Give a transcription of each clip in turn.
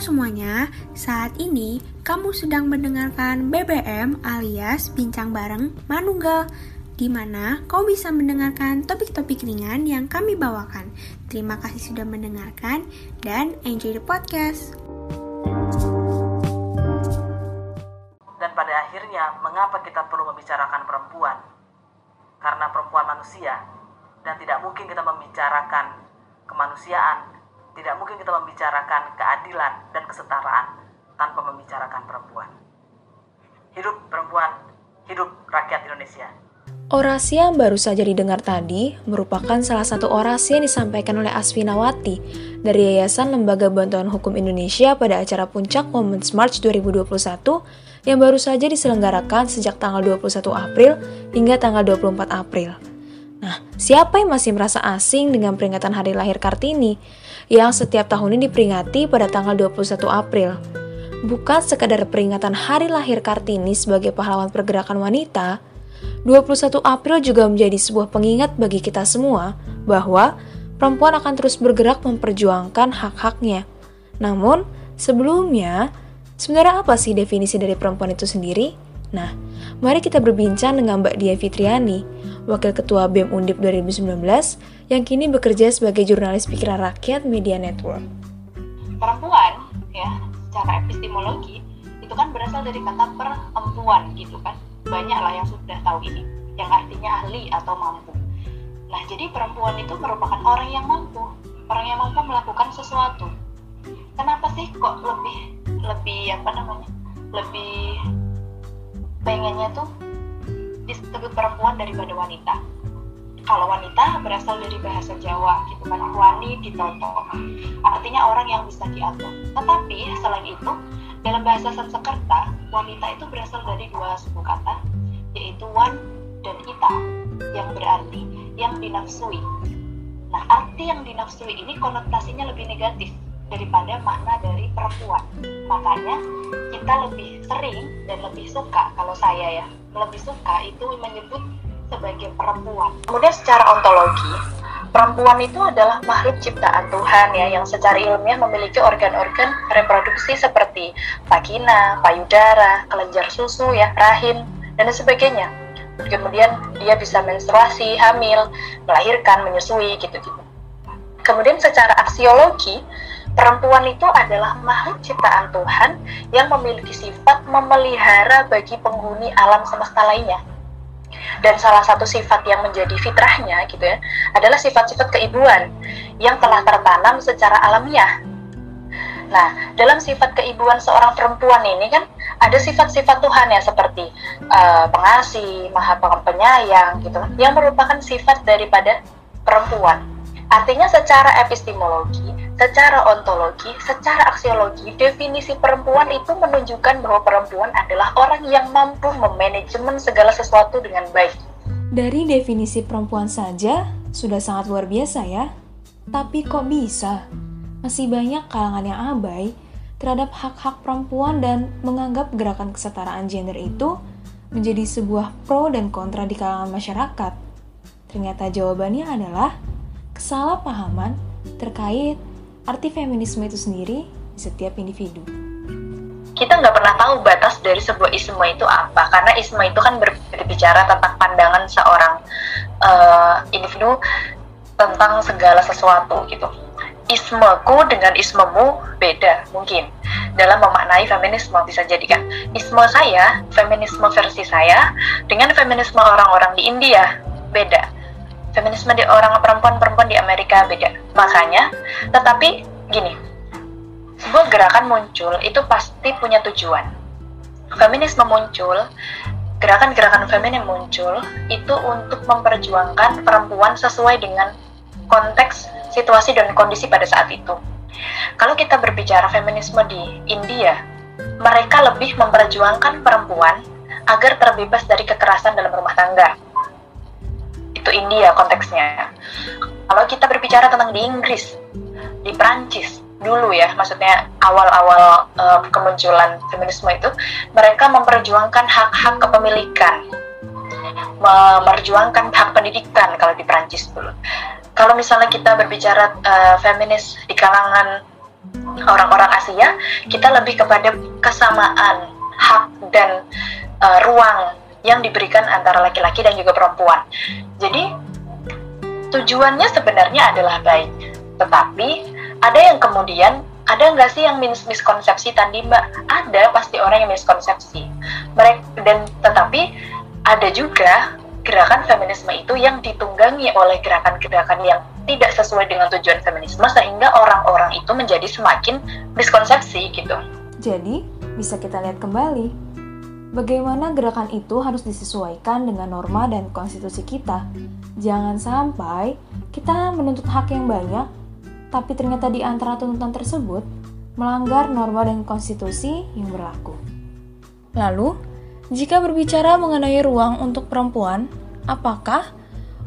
semuanya, saat ini kamu sedang mendengarkan BBM alias Bincang Bareng Manunggal di mana kau bisa mendengarkan topik-topik ringan yang kami bawakan. Terima kasih sudah mendengarkan dan enjoy the podcast. Dan pada akhirnya, mengapa kita perlu membicarakan perempuan? Karena perempuan manusia, dan tidak mungkin kita membicarakan kemanusiaan tidak mungkin kita membicarakan keadilan dan kesetaraan tanpa membicarakan perempuan. Hidup perempuan, hidup rakyat Indonesia. Orasi yang baru saja didengar tadi merupakan salah satu orasi yang disampaikan oleh Asfinawati dari Yayasan Lembaga Bantuan Hukum Indonesia pada acara Puncak Women's March 2021 yang baru saja diselenggarakan sejak tanggal 21 April hingga tanggal 24 April. Nah, siapa yang masih merasa asing dengan peringatan hari lahir Kartini? Yang setiap tahunnya diperingati pada tanggal 21 April. Bukan sekadar peringatan hari lahir Kartini sebagai pahlawan pergerakan wanita, 21 April juga menjadi sebuah pengingat bagi kita semua bahwa perempuan akan terus bergerak memperjuangkan hak-haknya. Namun, sebelumnya, sebenarnya apa sih definisi dari perempuan itu sendiri? Nah, mari kita berbincang dengan Mbak Dia Fitriani, Wakil Ketua BEM Undip 2019, yang kini bekerja sebagai jurnalis pikiran rakyat Media Network. Perempuan, ya, secara epistemologi, itu kan berasal dari kata perempuan gitu kan. Banyak lah yang sudah tahu ini, yang artinya ahli atau mampu. Nah, jadi perempuan itu merupakan orang yang mampu, orang yang mampu melakukan sesuatu. Kenapa sih kok lebih lebih apa namanya? lebih pengennya tuh disebut perempuan daripada wanita. Kalau wanita berasal dari bahasa Jawa gitu kan wani ditoto. Artinya orang yang bisa diatur. Tetapi selain itu dalam bahasa Sanskerta wanita itu berasal dari dua suku kata yaitu wan dan ita yang berarti yang dinafsui. Nah arti yang dinafsui ini konotasinya lebih negatif daripada makna dari perempuan. Makanya kita lebih sering dan lebih suka kalau saya ya lebih suka itu menyebut sebagai perempuan. Kemudian secara ontologi, perempuan itu adalah makhluk ciptaan Tuhan ya yang secara ilmiah memiliki organ-organ reproduksi seperti vagina, payudara, kelenjar susu ya, rahim dan sebagainya. Kemudian dia bisa menstruasi, hamil, melahirkan, menyusui gitu-gitu. Kemudian secara aksiologi, Perempuan itu adalah makhluk ciptaan Tuhan yang memiliki sifat memelihara bagi penghuni alam semesta lainnya. Dan salah satu sifat yang menjadi fitrahnya gitu ya adalah sifat-sifat keibuan yang telah tertanam secara alamiah. Nah, dalam sifat keibuan seorang perempuan ini kan ada sifat-sifat Tuhan ya seperti uh, pengasih, maha penyayang gitu yang merupakan sifat daripada perempuan. Artinya secara epistemologi secara ontologi, secara aksiologi, definisi perempuan itu menunjukkan bahwa perempuan adalah orang yang mampu memanajemen segala sesuatu dengan baik. Dari definisi perempuan saja sudah sangat luar biasa ya. Tapi kok bisa? Masih banyak kalangan yang abai terhadap hak-hak perempuan dan menganggap gerakan kesetaraan gender itu menjadi sebuah pro dan kontra di kalangan masyarakat. Ternyata jawabannya adalah kesalahpahaman terkait arti feminisme itu sendiri di setiap individu. Kita nggak pernah tahu batas dari sebuah isme itu apa, karena isme itu kan berbicara tentang pandangan seorang uh, individu tentang segala sesuatu gitu. Ismeku dengan ismemu beda mungkin dalam memaknai feminisme bisa jadi kan isme saya feminisme versi saya dengan feminisme orang-orang di India beda feminisme di orang perempuan-perempuan di Amerika beda. Makanya, tetapi gini, sebuah gerakan muncul itu pasti punya tujuan. Feminisme muncul, gerakan-gerakan feminin muncul itu untuk memperjuangkan perempuan sesuai dengan konteks, situasi dan kondisi pada saat itu. Kalau kita berbicara feminisme di India, mereka lebih memperjuangkan perempuan agar terbebas dari kekerasan dalam rumah tangga itu India konteksnya. Kalau kita berbicara tentang di Inggris, di Prancis dulu ya, maksudnya awal-awal uh, kemunculan feminisme itu, mereka memperjuangkan hak-hak kepemilikan, memperjuangkan hak pendidikan kalau di Prancis dulu. Kalau misalnya kita berbicara uh, feminis di kalangan orang-orang Asia kita lebih kepada kesamaan hak dan uh, ruang yang diberikan antara laki-laki dan juga perempuan. Jadi tujuannya sebenarnya adalah baik, tetapi ada yang kemudian ada nggak sih yang mis miskonsepsi tadi mbak? Ada pasti orang yang miskonsepsi. Mereka dan tetapi ada juga gerakan feminisme itu yang ditunggangi oleh gerakan-gerakan yang tidak sesuai dengan tujuan feminisme sehingga orang-orang itu menjadi semakin miskonsepsi gitu. Jadi, bisa kita lihat kembali bagaimana gerakan itu harus disesuaikan dengan norma dan konstitusi kita. Jangan sampai kita menuntut hak yang banyak, tapi ternyata di antara tuntutan tersebut melanggar norma dan konstitusi yang berlaku. Lalu, jika berbicara mengenai ruang untuk perempuan, apakah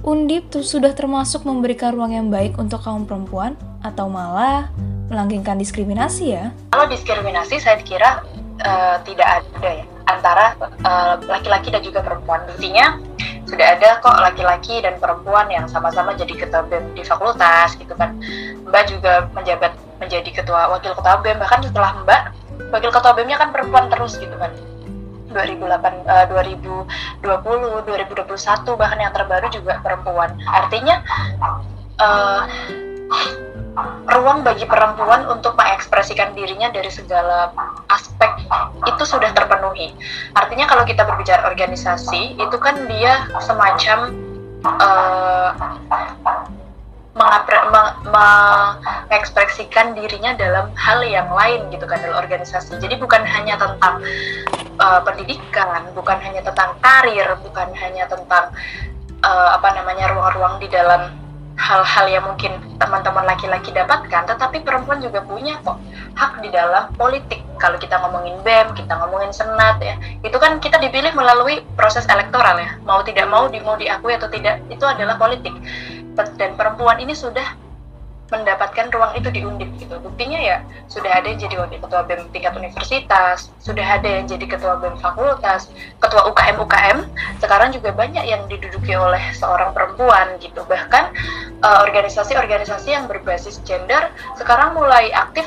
Undip sudah termasuk memberikan ruang yang baik untuk kaum perempuan atau malah melanggengkan diskriminasi ya? Kalau diskriminasi saya kira uh, tidak ada ya antara eh, laki-laki uh, dan juga perempuan. Buktinya sudah ada kok laki-laki dan perempuan yang sama-sama jadi ketua BEM di fakultas gitu kan. Mbak juga menjabat menjadi ketua wakil ketua BEM bahkan setelah Mbak wakil ketua BEM-nya kan perempuan terus gitu kan. 2008 uh, 2020 2021 bahkan yang terbaru juga perempuan artinya uh, ruang bagi perempuan untuk mengekspresikan dirinya dari segala aspek itu sudah terpenuhi. Artinya kalau kita berbicara organisasi, itu kan dia semacam uh, mengekspresikan dirinya dalam hal yang lain gitu kan dalam organisasi. Jadi bukan hanya tentang uh, pendidikan, bukan hanya tentang karir, bukan hanya tentang uh, apa namanya ruang-ruang di dalam hal-hal yang mungkin teman-teman laki-laki dapatkan, tetapi perempuan juga punya kok hak di dalam politik. Kalau kita ngomongin BEM, kita ngomongin senat ya, itu kan kita dipilih melalui proses elektoral ya. Mau tidak mau, di, mau diakui atau tidak, itu adalah politik dan perempuan ini sudah mendapatkan ruang itu di Undip gitu. Buktinya ya sudah ada yang jadi wakil ketua BEM tingkat universitas, sudah ada yang jadi ketua BEM fakultas, ketua UKM UKM. Sekarang juga banyak yang diduduki oleh seorang perempuan gitu. Bahkan eh, organisasi-organisasi uh, yang berbasis gender sekarang mulai aktif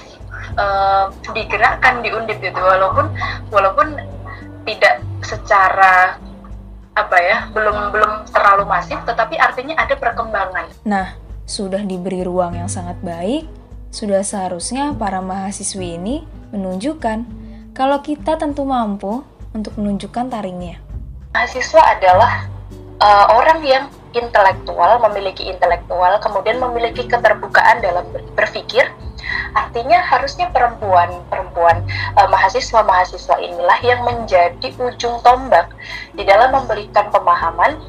uh, digerakkan di Undip gitu. Walaupun walaupun tidak secara apa ya belum belum terlalu masif tetapi artinya ada perkembangan. Nah, sudah diberi ruang yang sangat baik, sudah seharusnya para mahasiswi ini menunjukkan kalau kita tentu mampu untuk menunjukkan taringnya. Mahasiswa adalah uh, orang yang intelektual, memiliki intelektual, kemudian memiliki keterbukaan dalam berpikir, Artinya harusnya perempuan-perempuan uh, mahasiswa-mahasiswa inilah yang menjadi ujung tombak di dalam memberikan pemahaman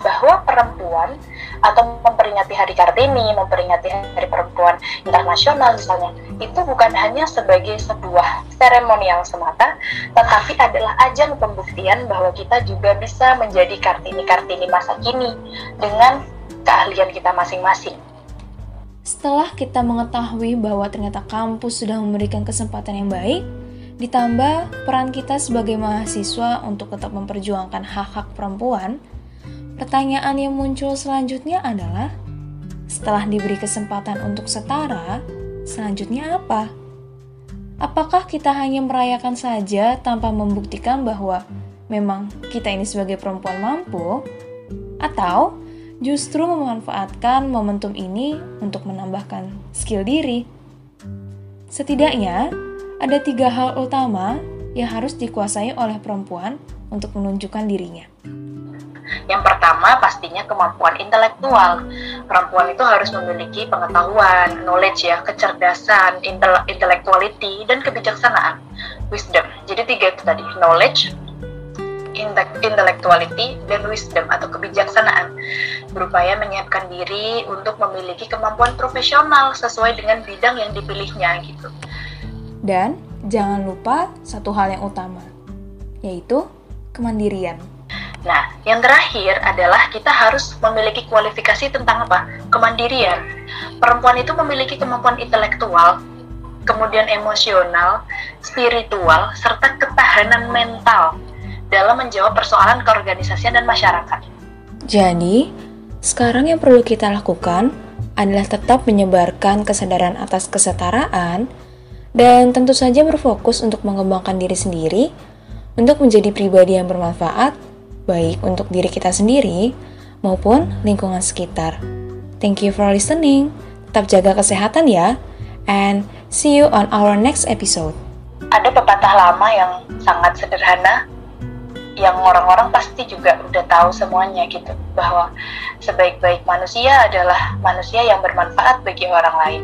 bahwa perempuan atau memperingati Hari Kartini, memperingati Hari Perempuan Internasional misalnya, itu bukan hanya sebagai sebuah seremonial semata, tetapi adalah ajang pembuktian bahwa kita juga bisa menjadi Kartini-Kartini masa kini dengan keahlian kita masing-masing. Setelah kita mengetahui bahwa ternyata kampus sudah memberikan kesempatan yang baik, ditambah peran kita sebagai mahasiswa untuk tetap memperjuangkan hak-hak perempuan, pertanyaan yang muncul selanjutnya adalah, setelah diberi kesempatan untuk setara, selanjutnya apa? Apakah kita hanya merayakan saja tanpa membuktikan bahwa memang kita ini sebagai perempuan mampu? Atau justru memanfaatkan momentum ini untuk menambahkan skill diri. Setidaknya, ada tiga hal utama yang harus dikuasai oleh perempuan untuk menunjukkan dirinya. Yang pertama pastinya kemampuan intelektual. Perempuan itu harus memiliki pengetahuan, knowledge ya, kecerdasan, intellectuality, dan kebijaksanaan, wisdom. Jadi tiga itu tadi, knowledge, intellectuality dan wisdom atau kebijaksanaan berupaya menyiapkan diri untuk memiliki kemampuan profesional sesuai dengan bidang yang dipilihnya gitu. Dan jangan lupa satu hal yang utama, yaitu kemandirian. Nah, yang terakhir adalah kita harus memiliki kualifikasi tentang apa? Kemandirian. Perempuan itu memiliki kemampuan intelektual, kemudian emosional, spiritual, serta ketahanan mental dalam menjawab persoalan keorganisasian dan masyarakat. Jadi, sekarang yang perlu kita lakukan adalah tetap menyebarkan kesadaran atas kesetaraan dan tentu saja berfokus untuk mengembangkan diri sendiri untuk menjadi pribadi yang bermanfaat, baik untuk diri kita sendiri maupun lingkungan sekitar. Thank you for listening. Tetap jaga kesehatan ya, and see you on our next episode. Ada pepatah lama yang sangat sederhana, yang orang-orang pasti juga udah tahu semuanya gitu, bahwa sebaik-baik manusia adalah manusia yang bermanfaat bagi orang lain.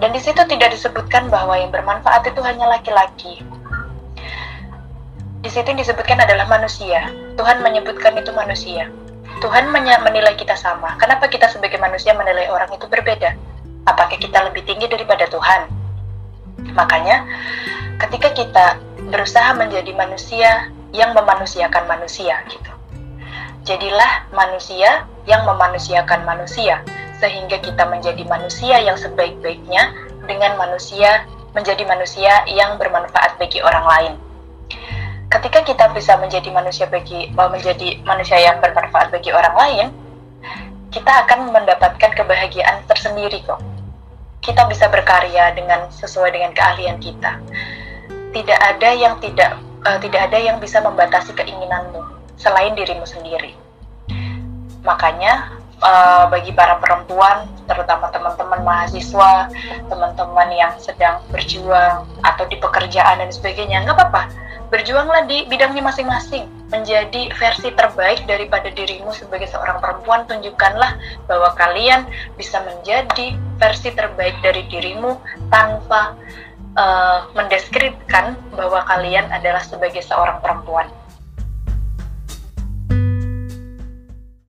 Dan di situ tidak disebutkan bahwa yang bermanfaat itu hanya laki-laki, di situ disebutkan adalah manusia. Tuhan menyebutkan itu manusia. Tuhan menilai kita sama. Kenapa kita sebagai manusia menilai orang itu berbeda? Apakah kita lebih tinggi daripada Tuhan? Makanya, ketika kita berusaha menjadi manusia yang memanusiakan manusia, gitu. Jadilah manusia yang memanusiakan manusia, sehingga kita menjadi manusia yang sebaik-baiknya dengan manusia menjadi manusia yang bermanfaat bagi orang lain ketika kita bisa menjadi manusia bagi menjadi manusia yang bermanfaat bagi orang lain, kita akan mendapatkan kebahagiaan tersendiri kok. Kita bisa berkarya dengan sesuai dengan keahlian kita. Tidak ada yang tidak uh, tidak ada yang bisa membatasi keinginanmu selain dirimu sendiri. Makanya uh, bagi para perempuan, terutama teman-teman mahasiswa, teman-teman yang sedang berjuang atau di pekerjaan dan sebagainya, nggak apa-apa. Berjuanglah di bidangnya masing-masing menjadi versi terbaik daripada dirimu sebagai seorang perempuan. Tunjukkanlah bahwa kalian bisa menjadi versi terbaik dari dirimu tanpa uh, mendeskripsikan bahwa kalian adalah sebagai seorang perempuan